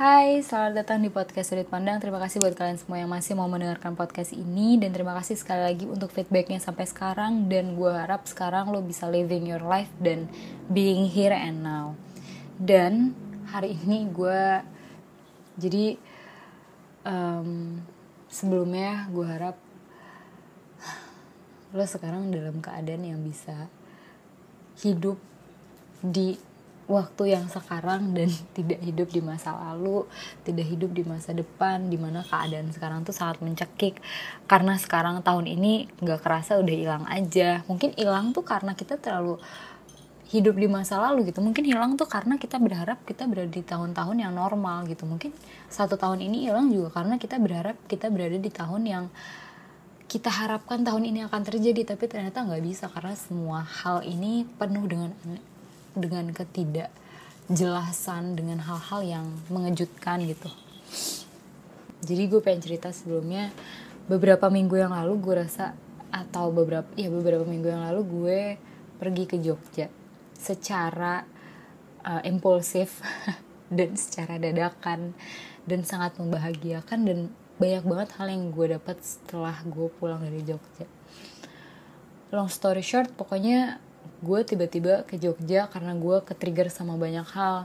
Hai, selamat datang di podcast Sudut Pandang. Terima kasih buat kalian semua yang masih mau mendengarkan podcast ini dan terima kasih sekali lagi untuk feedbacknya sampai sekarang dan gue harap sekarang lo bisa living your life dan being here and now. Dan hari ini gue jadi um, sebelumnya gue harap lo sekarang dalam keadaan yang bisa hidup di waktu yang sekarang dan tidak hidup di masa lalu, tidak hidup di masa depan, di mana keadaan sekarang tuh sangat mencekik. Karena sekarang tahun ini nggak kerasa udah hilang aja. Mungkin hilang tuh karena kita terlalu hidup di masa lalu gitu. Mungkin hilang tuh karena kita berharap kita berada di tahun-tahun yang normal gitu. Mungkin satu tahun ini hilang juga karena kita berharap kita berada di tahun yang kita harapkan tahun ini akan terjadi tapi ternyata nggak bisa karena semua hal ini penuh dengan dengan ketidakjelasan dengan hal-hal yang mengejutkan gitu. Jadi gue pengen cerita sebelumnya beberapa minggu yang lalu gue rasa atau beberapa ya beberapa minggu yang lalu gue pergi ke Jogja secara uh, impulsif dan secara dadakan dan sangat membahagiakan dan banyak banget hal yang gue dapat setelah gue pulang dari Jogja. Long story short pokoknya gue tiba-tiba ke Jogja karena gue ke trigger sama banyak hal.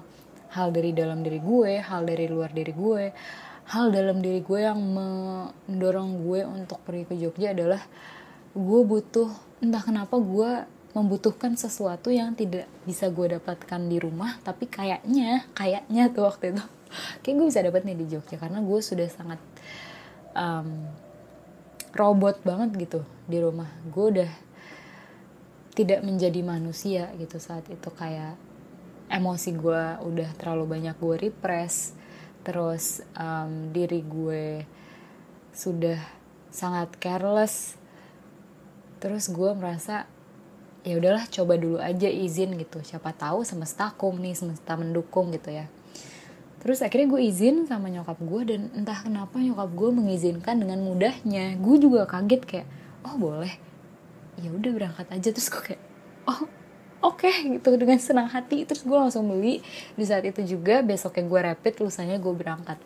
Hal dari dalam diri gue hal dari luar diri gue. Hal dalam diri gue yang mendorong gue untuk pergi ke Jogja adalah gue butuh entah kenapa gue membutuhkan sesuatu yang tidak bisa gue dapatkan di rumah tapi kayaknya kayaknya tuh waktu itu. Kayak gue bisa dapat nih di Jogja karena gue sudah sangat um, robot banget gitu di rumah. Gue udah tidak menjadi manusia gitu saat itu kayak emosi gue udah terlalu banyak gue repress terus um, diri gue sudah sangat careless terus gue merasa ya udahlah coba dulu aja izin gitu. Siapa tahu semesta kum nih semesta mendukung gitu ya. Terus akhirnya gue izin sama nyokap gue dan entah kenapa nyokap gue mengizinkan dengan mudahnya. Gue juga kaget kayak oh boleh ya udah berangkat aja. Terus gue kayak oh oke okay, gitu dengan senang hati. Terus gue langsung beli. Di saat itu juga besoknya gue rapid lusanya gue berangkat.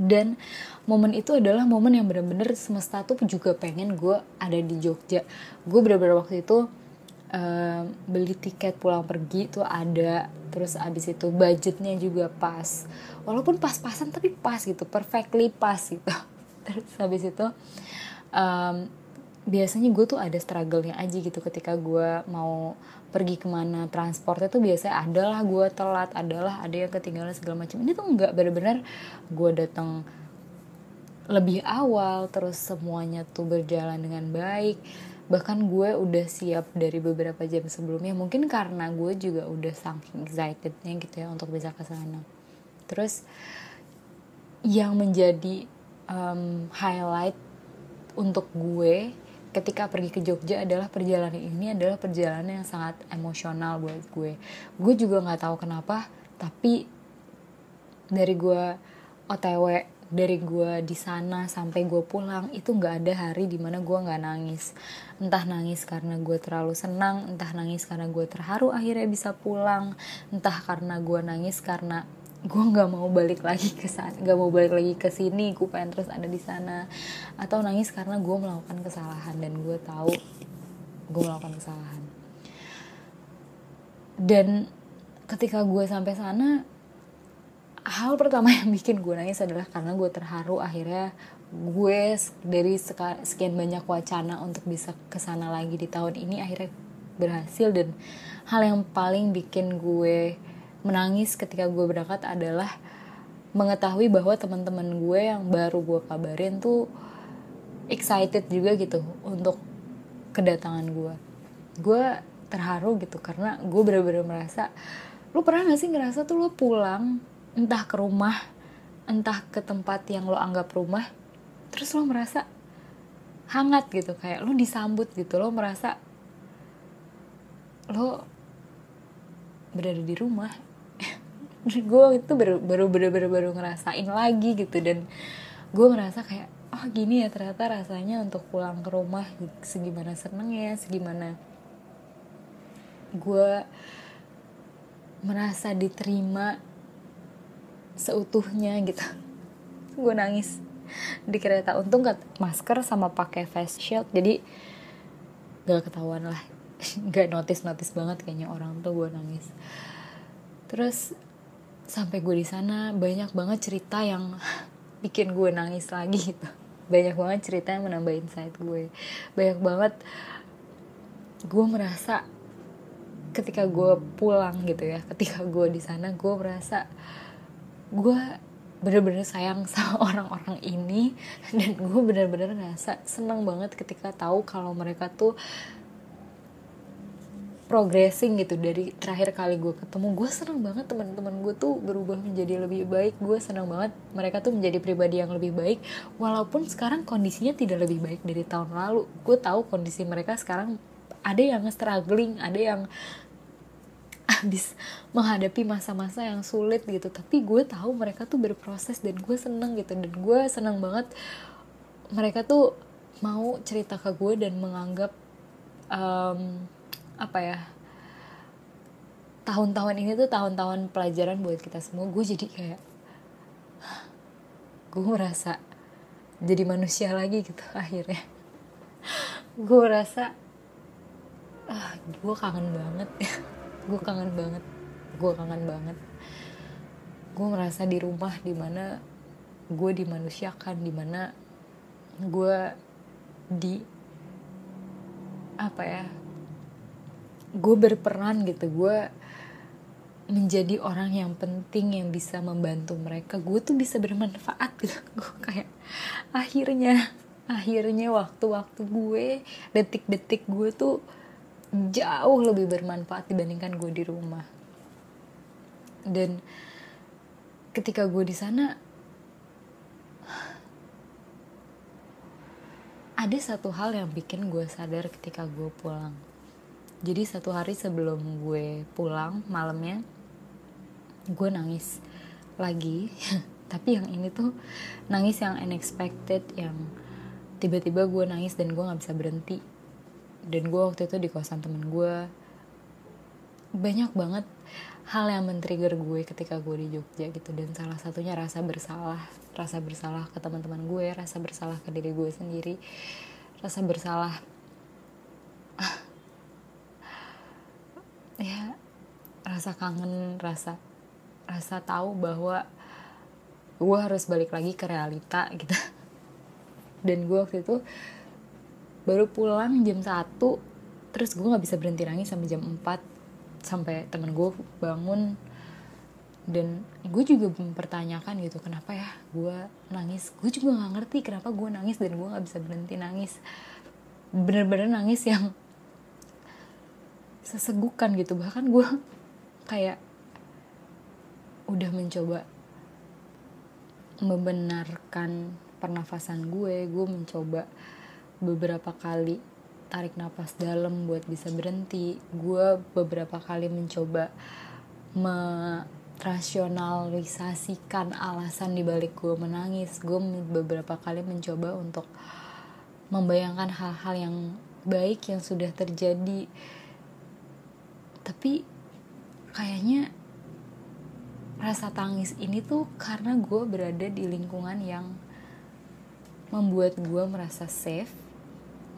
Dan momen itu adalah momen yang bener-bener semesta tuh juga pengen gue ada di Jogja. Gue bener-bener waktu itu uh, beli tiket pulang pergi tuh ada. Terus abis itu budgetnya juga pas. Walaupun pas-pasan tapi pas gitu. Perfectly pas gitu. Terus habis itu um, biasanya gue tuh ada struggle-nya aja gitu ketika gue mau pergi ke mana. Transportnya tuh biasanya adalah gue telat adalah ada yang ketinggalan segala macam. Ini tuh nggak bener-bener gue datang lebih awal terus semuanya tuh berjalan dengan baik. Bahkan gue udah siap dari beberapa jam sebelumnya. Mungkin karena gue juga udah saking excitednya gitu ya untuk bisa ke sana. Terus yang menjadi um, highlight untuk gue ketika pergi ke Jogja adalah perjalanan ini adalah perjalanan yang sangat emosional buat gue. Gue juga nggak tahu kenapa tapi dari gue otw dari gue di sana sampai gue pulang itu nggak ada hari di mana gue nggak nangis. Entah nangis karena gue terlalu senang entah nangis karena gue terharu akhirnya bisa pulang entah karena gue nangis karena gue nggak mau balik lagi ke saat nggak mau balik lagi ke sini gue pengen terus ada di sana. Atau nangis karena gue melakukan kesalahan dan gue tahu gue melakukan kesalahan. Dan ketika gue sampai sana hal pertama yang bikin gue nangis adalah karena gue terharu akhirnya gue dari sekian banyak wacana untuk bisa ke sana lagi di tahun ini akhirnya berhasil. Dan hal yang paling bikin gue menangis ketika gue berangkat adalah mengetahui bahwa teman-teman gue yang baru gue kabarin tuh excited juga gitu untuk kedatangan gue gue terharu gitu karena gue bener-bener merasa lu pernah gak sih ngerasa tuh lo pulang entah ke rumah entah ke tempat yang lo anggap rumah terus lo merasa hangat gitu kayak lo disambut gitu lo merasa lo berada di rumah gue itu baru baru baru baru, baru ngerasain lagi gitu. Dan gue ngerasa kayak oh gini ya ternyata rasanya untuk pulang ke rumah segimana senengnya segimana gue merasa diterima seutuhnya gitu. Gue nangis di kereta. Untung gak masker sama pakai face shield jadi gak ketahuan lah. Gak notice notice banget kayaknya orang tuh gue nangis. Terus sampai gue di sana banyak banget cerita yang bikin gue nangis lagi gitu. Banyak banget cerita yang menambah insight gue. Banyak banget gue merasa ketika gue pulang gitu ya ketika gue di sana gue merasa gue bener-bener sayang sama orang-orang ini. Dan gue bener-bener ngerasa seneng banget ketika tahu kalau mereka tuh progressing gitu. Dari terakhir kali gue ketemu gue seneng banget teman-teman gue tuh berubah menjadi lebih baik. Gue seneng banget mereka tuh menjadi pribadi yang lebih baik. Walaupun sekarang kondisinya tidak lebih baik dari tahun lalu. Gue tahu kondisi mereka sekarang ada yang struggling ada yang habis menghadapi masa-masa yang sulit gitu. Tapi gue tahu mereka tuh berproses dan gue seneng gitu. Dan gue seneng banget mereka tuh mau cerita ke gue dan menganggap um, apa ya tahun-tahun ini tuh tahun-tahun pelajaran buat kita semua. Gue jadi kayak gue merasa jadi manusia lagi gitu akhirnya. Gue rasa ah gue kangen banget. Gue kangen banget gue kangen banget. Gue merasa di rumah di mana gue dimanusiakan di mana gue di apa ya gue berperan gitu gue menjadi orang yang penting yang bisa membantu mereka. Gue tuh bisa bermanfaat gitu. Gue kayak akhirnya akhirnya waktu-waktu gue detik-detik gue tuh jauh lebih bermanfaat dibandingkan gue di rumah. Dan ketika gue di sana ada satu hal yang bikin gue sadar ketika gue pulang jadi satu hari sebelum gue pulang malamnya gue nangis lagi. Tapi yang ini tuh nangis yang unexpected yang tiba-tiba gue nangis dan gue nggak bisa berhenti. Dan gue waktu itu di kosan temen gue. Banyak banget hal yang men-trigger gue ketika gue di Jogja gitu. Dan salah satunya rasa bersalah. Rasa bersalah ke teman-teman gue rasa bersalah ke diri gue sendiri. Rasa bersalah ya rasa kangen rasa rasa tahu bahwa gue harus balik lagi ke realita gitu. Dan gue waktu itu baru pulang jam 1 terus gue nggak bisa berhenti nangis sampai jam 4 sampai temen gue bangun. Dan gue juga mempertanyakan gitu kenapa ya gue nangis? Gue juga nggak ngerti kenapa gue nangis dan gue nggak bisa berhenti nangis. Bener-bener nangis yang sesegukan gitu. Bahkan gue kayak udah mencoba membenarkan pernafasan gue gue mencoba beberapa kali tarik nafas dalam buat bisa berhenti. Gue beberapa kali mencoba merasionalisasikan alasan dibalik gue menangis. Gue beberapa kali mencoba untuk membayangkan hal-hal yang baik yang sudah terjadi. Tapi kayaknya rasa tangis ini tuh karena gue berada di lingkungan yang membuat gue merasa safe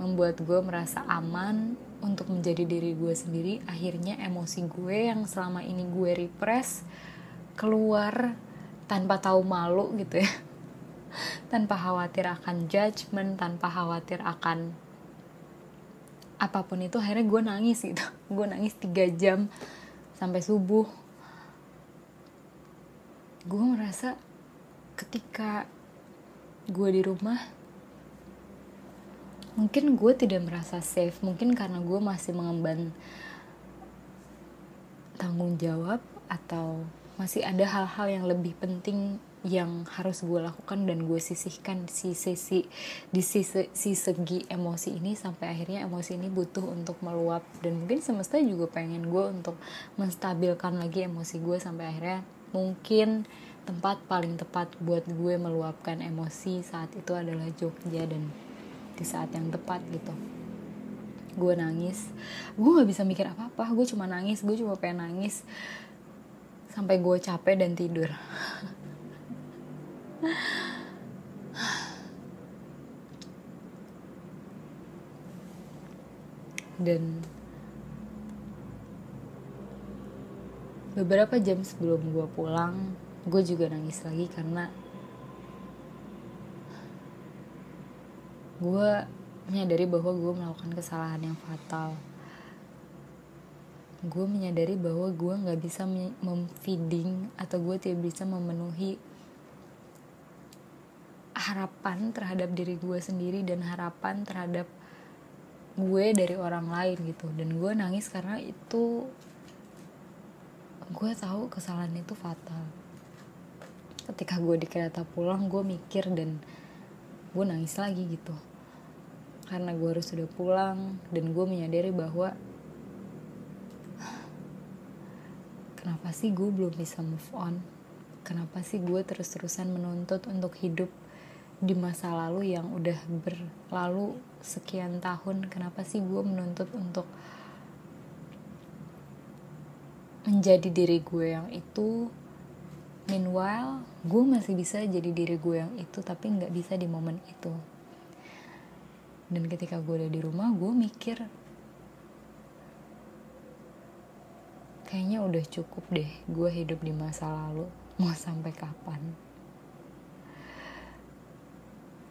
membuat gue merasa aman untuk menjadi diri gue sendiri. Akhirnya emosi gue yang selama ini gue repress keluar tanpa tahu malu gitu ya. Tanpa khawatir akan judgement tanpa khawatir akan apa pun itu akhirnya gue nangis gitu. Gue nangis tiga jam sampai subuh. Gue merasa ketika gue di rumah mungkin gue tidak merasa safe. Mungkin karena gue masih mengemban tanggung jawab atau masih ada hal-hal yang lebih penting yang harus gue lakukan dan gue sisihkan si sisi di sisi si segi emosi ini sampai akhirnya emosi ini butuh untuk meluap. Dan mungkin semesta juga pengen gue untuk menstabilkan lagi emosi gue sampai akhirnya mungkin tempat paling tepat buat gue meluapkan emosi saat itu adalah Jogja dan di saat yang tepat gitu. Gue nangis. Gue nggak bisa mikir apa apa gue cuma nangis. Gue cuma pengen nangis. Sampai gue capek dan tidur dan beberapa jam sebelum gue pulang gue juga nangis lagi karena gue menyadari bahwa gue melakukan kesalahan yang fatal. Gue menyadari bahwa gue nggak bisa memfeeding atau gue tidak bisa memenuhi harapan terhadap diri gue sendiri dan harapan terhadap gue dari orang lain gitu. Dan gue nangis karena itu gue tahu kesalahan itu fatal. Ketika gue di kereta pulang gue mikir dan gue nangis lagi gitu. Karena gue harus sudah pulang dan gue menyadari bahwa kenapa sih gue belum bisa move on? Kenapa sih gue terus-terusan menuntut untuk hidup di masa lalu yang udah berlalu sekian tahun kenapa sih gue menuntut untuk menjadi diri gue yang itu? Meanwhile gue masih bisa jadi diri gue yang itu tapi nggak bisa di momen itu. Dan ketika gue udah di rumah gue mikir kayaknya udah cukup deh gue hidup di masa lalu. Mau sampai kapan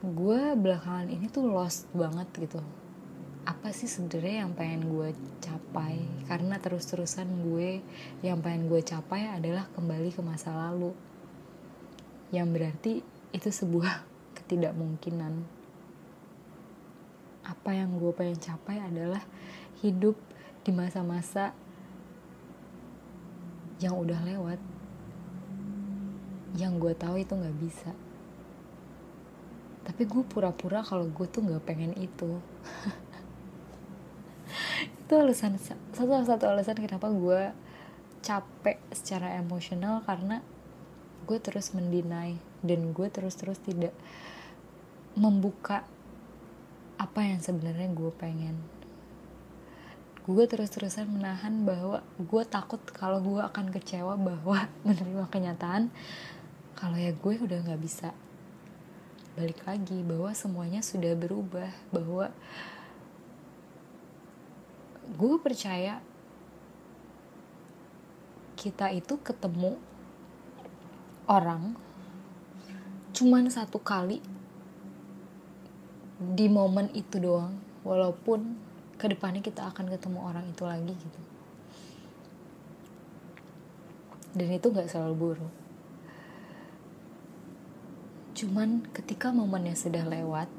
gue belakangan ini tuh lost banget gitu. Apa sih sebenarnya yang pengen gue capai? Karena terus-terusan gue yang pengen gue capai adalah kembali ke masa lalu. Yang berarti itu sebuah ketidakmungkinan. Apa yang gue pengen capai adalah hidup di masa-masa yang udah lewat. Yang gue tahu itu nggak bisa tapi gue pura-pura kalau gue tuh nggak pengen itu. Itu alasan satu satu alasan kenapa gue capek secara emosional karena gue terus mendinai dan gue terus terus tidak membuka apa yang sebenarnya gue pengen. Gue terus-terusan menahan bahwa gue takut kalau gue akan kecewa bahwa menerima kenyataan kalau ya gue udah nggak bisa balik lagi bahwa semuanya sudah berubah bahwa gue percaya kita itu ketemu orang cuman satu kali di momen itu doang walaupun ke depannya kita akan ketemu orang itu lagi gitu. Dan itu nggak selalu buruk cuman ketika momennya sudah lewat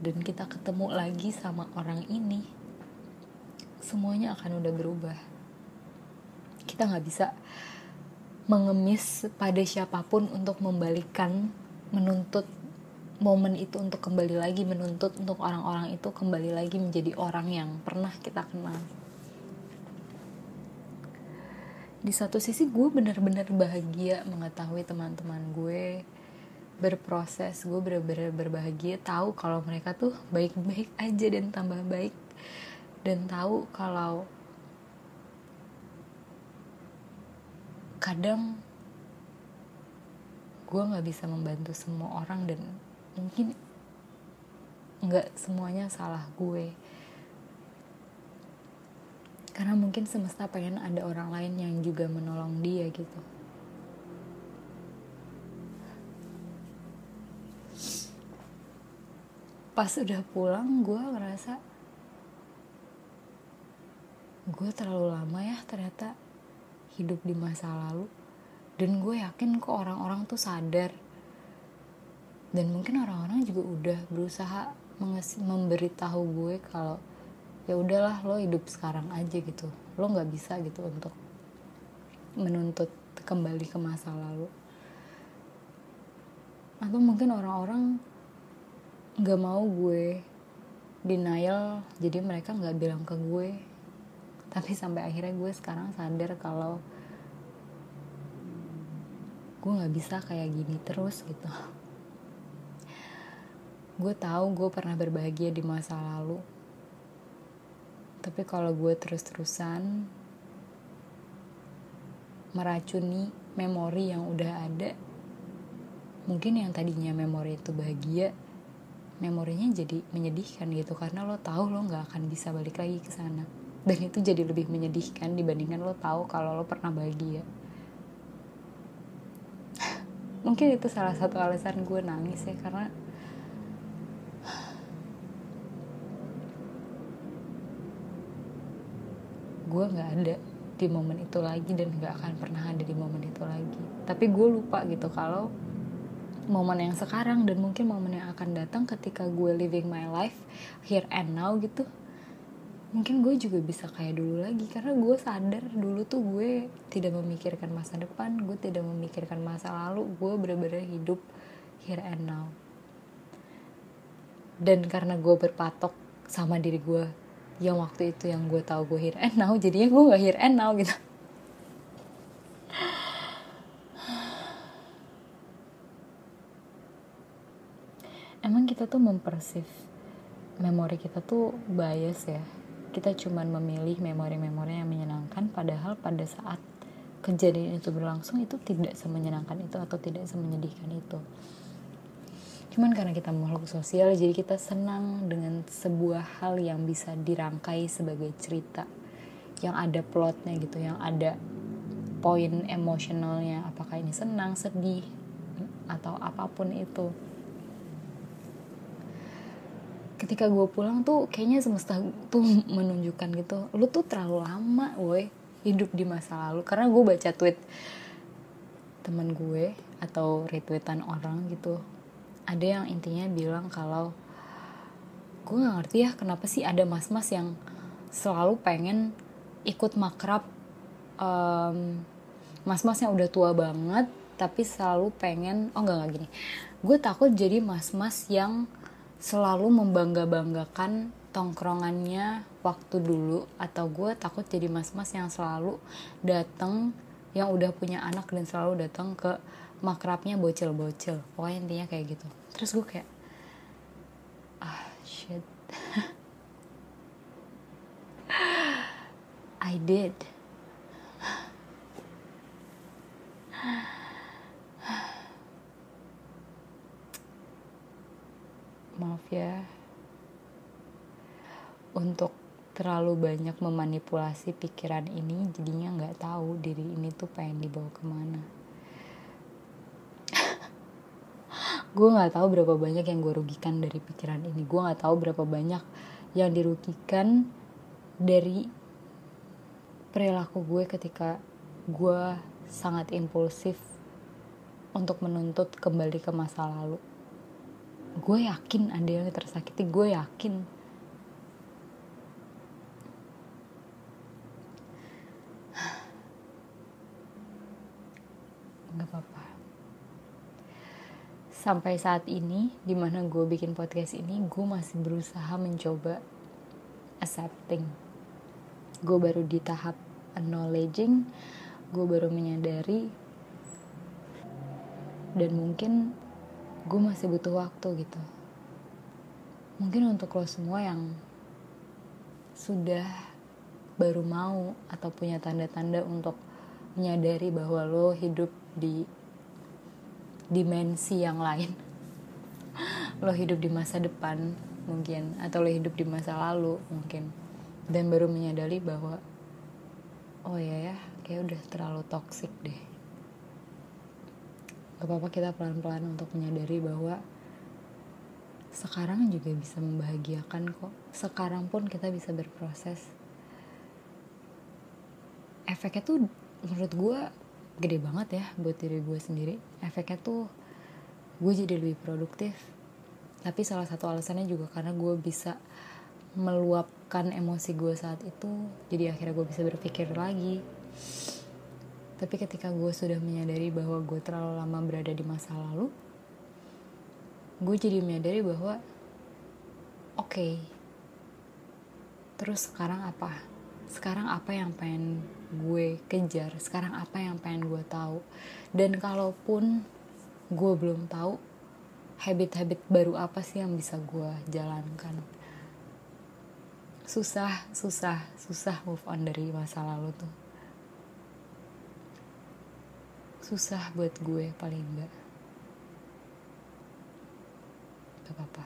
dan kita ketemu lagi sama orang ini semuanya akan udah berubah. Kita nggak bisa mengemis pada siapa pun untuk membalikan menuntut momen itu untuk kembali lagi menuntut untuk orang-orang itu kembali lagi menjadi orang yang pernah kita kenal. Di satu sisi gue benar-benar bahagia mengetahui teman-teman gue berproses. Gue benar-benar berbahagia tahu kalau mereka tuh baik-baik aja dan tambah baik. Dan tahu kalau kadang gue nggak bisa membantu semua orang dan mungkin nggak semuanya salah gue. Karena mungkin semesta pengen ada orang lain yang juga menolong dia gitu pas udah pulang gue ngerasa gue terlalu lama ya ternyata hidup di masa lalu. Dan gue yakin kok orang-orang tuh sadar. Dan mungkin orang-orang juga udah berusaha memberitahu gue kalau ya udahlah lo hidup sekarang aja gitu. Lo nggak bisa gitu untuk menuntut kembali ke masa lalu. Atau mungkin orang-orang nggak mau gue denial jadi mereka nggak bilang ke gue. Tapi sampai akhirnya gue sekarang sadar kalau gue nggak bisa kayak gini terus gitu. Gue tahu gue pernah berbahagia di masa lalu. Tapi kalau gue terus-terusan meracuni memori yang udah ada mungkin yang tadinya memori itu bahagia memorinya jadi menyedihkan gitu karena lo tahu lo nggak akan bisa balik lagi ke sana. Dan itu jadi lebih menyedihkan dibandingkan lo tahu kalau lo pernah bahagia. Mungkin itu salah satu alasan gue nangis ya karena gue nggak ada di momen itu lagi dan nggak akan pernah ada di momen itu lagi. Tapi gue lupa gitu kalau momen yang sekarang dan mungkin momen yang akan datang ketika gue living my life here and now gitu. Mungkin gue juga bisa kayak dulu lagi karena gue sadar dulu tuh gue tidak memikirkan masa depan gue tidak memikirkan masa lalu gue bener-bener hidup here and now. Dan karena gue berpatok sama diri gue yang waktu itu yang gue tahu gue here and now jadinya gue gak here and now gitu kita tuh mempersif memori kita tuh bias ya. Kita cuman memilih memori-memori yang menyenangkan padahal pada saat kejadian itu berlangsung itu tidak semenyenangkan itu atau tidak semenyedihkan itu. Cuman karena kita makhluk sosial jadi kita senang dengan sebuah hal yang bisa dirangkai sebagai cerita. Yang ada plotnya gitu yang ada poin emosionalnya. Apakah ini senang sedih atau apa pun itu ketika gue pulang tuh kayaknya semesta tuh menunjukkan gitu lu tuh terlalu lama woi hidup di masa lalu. Karena gue baca tweet teman gue atau retweetan orang gitu ada yang intinya bilang kalau gue nggak ngerti ya kenapa sih ada mas-mas yang selalu pengen ikut makrab um, mas-mas yang udah tua banget tapi selalu pengen oh enggak enggak gini. Gue takut jadi mas-mas yang selalu membangga-banggakan tongkrongannya waktu dulu atau gue takut jadi mas-mas yang selalu datang yang udah punya anak dan selalu datang ke makrabnya bocil-bocil. Pokoknya intinya kayak gitu. Terus gue kayak ah shit. I did maaf ya. Untuk terlalu banyak memanipulasi pikiran ini jadinya nggak tahu diri ini tuh pengen dibawa ke mana. Gue nggak tahu berapa banyak yang gue rugikan dari pikiran ini. Gue nggak tahu berapa banyak yang dirugikan dari perilaku gue ketika gue sangat impulsif untuk menuntut kembali ke masa lalu gue yakin ada yang tersakiti gue yakin. Nggak apa-apa. Sampai saat ini di mana gue bikin podcast ini gue masih berusaha mencoba accepting. Gue baru di tahap acknowledging gue baru menyadari dan mungkin gue masih butuh waktu gitu. Mungkin untuk lo semua yang sudah baru mau atau punya tanda-tanda untuk menyadari bahwa lo hidup di dimensi yang lain. Lo hidup di masa depan mungkin atau lo hidup di masa lalu mungkin. Dan baru menyadari bahwa oh ya ya kayak udah terlalu toksik deh gak apa-apa kita pelan-pelan untuk menyadari bahwa sekarang juga bisa membahagiakan kok. Sekarang pun kita bisa berproses. Efeknya tuh menurut gue gede banget ya buat diri gue sendiri. Efeknya tuh gue jadi lebih produktif. Tapi salah satu alasannya juga karena gue bisa meluapkan emosi gue saat itu jadi akhirnya gue bisa berpikir lagi tapi ketika gue sudah menyadari bahwa gue terlalu lama berada di masa lalu, gue jadi menyadari bahwa oke, okay, terus sekarang apa? Sekarang apa yang pengen gue kejar? Sekarang apa yang pengen gue tahu? Dan kalaupun gue belum tahu, habit-habit baru apa sih yang bisa gue jalankan? Susah, susah, susah move on dari masa lalu tuh susah buat gue paling enggak. Gak apa-apa.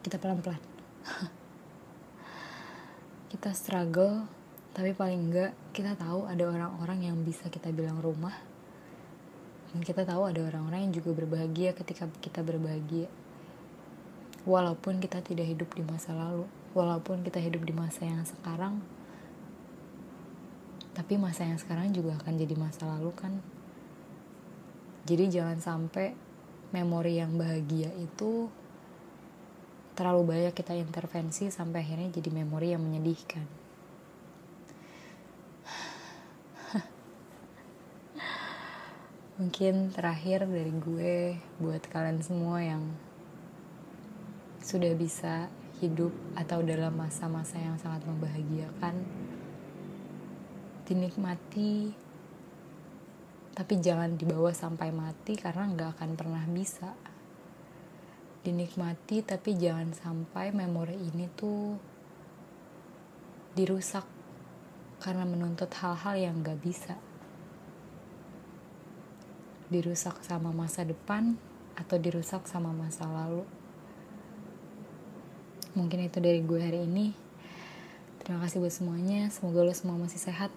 Kita pelan-pelan. Kita struggle tapi paling enggak kita tahu ada orang-orang yang bisa kita bilang rumah. Dan kita tahu ada orang-orang yang juga berbahagia ketika kita berbahagia. Walaupun kita tidak hidup di masa lalu walaupun kita hidup di masa yang sekarang tapi masa yang sekarang juga akan jadi masa lalu kan. Jadi jangan sampai memori yang bahagia itu terlalu banyak kita intervensi sampai akhirnya jadi memori yang menyedihkan. Mungkin terakhir dari gue buat kalian semua yang sudah bisa hidup atau dalam masa-masa yang sangat membahagiakan dinikmati tapi jangan dibawa sampai mati karena nggak akan pernah bisa. Dinikmati tapi jangan sampai memori ini tuh dirusak karena menuntut hal-hal yang nggak bisa. Dirusak sama masa depan atau dirusak sama masa lalu. Mungkin itu dari gue hari ini. Terima kasih buat semuanya. Semoga lo semua masih sehat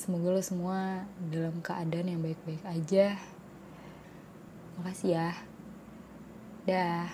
Semoga lo semua dalam keadaan yang baik-baik aja. Makasih ya. Dah.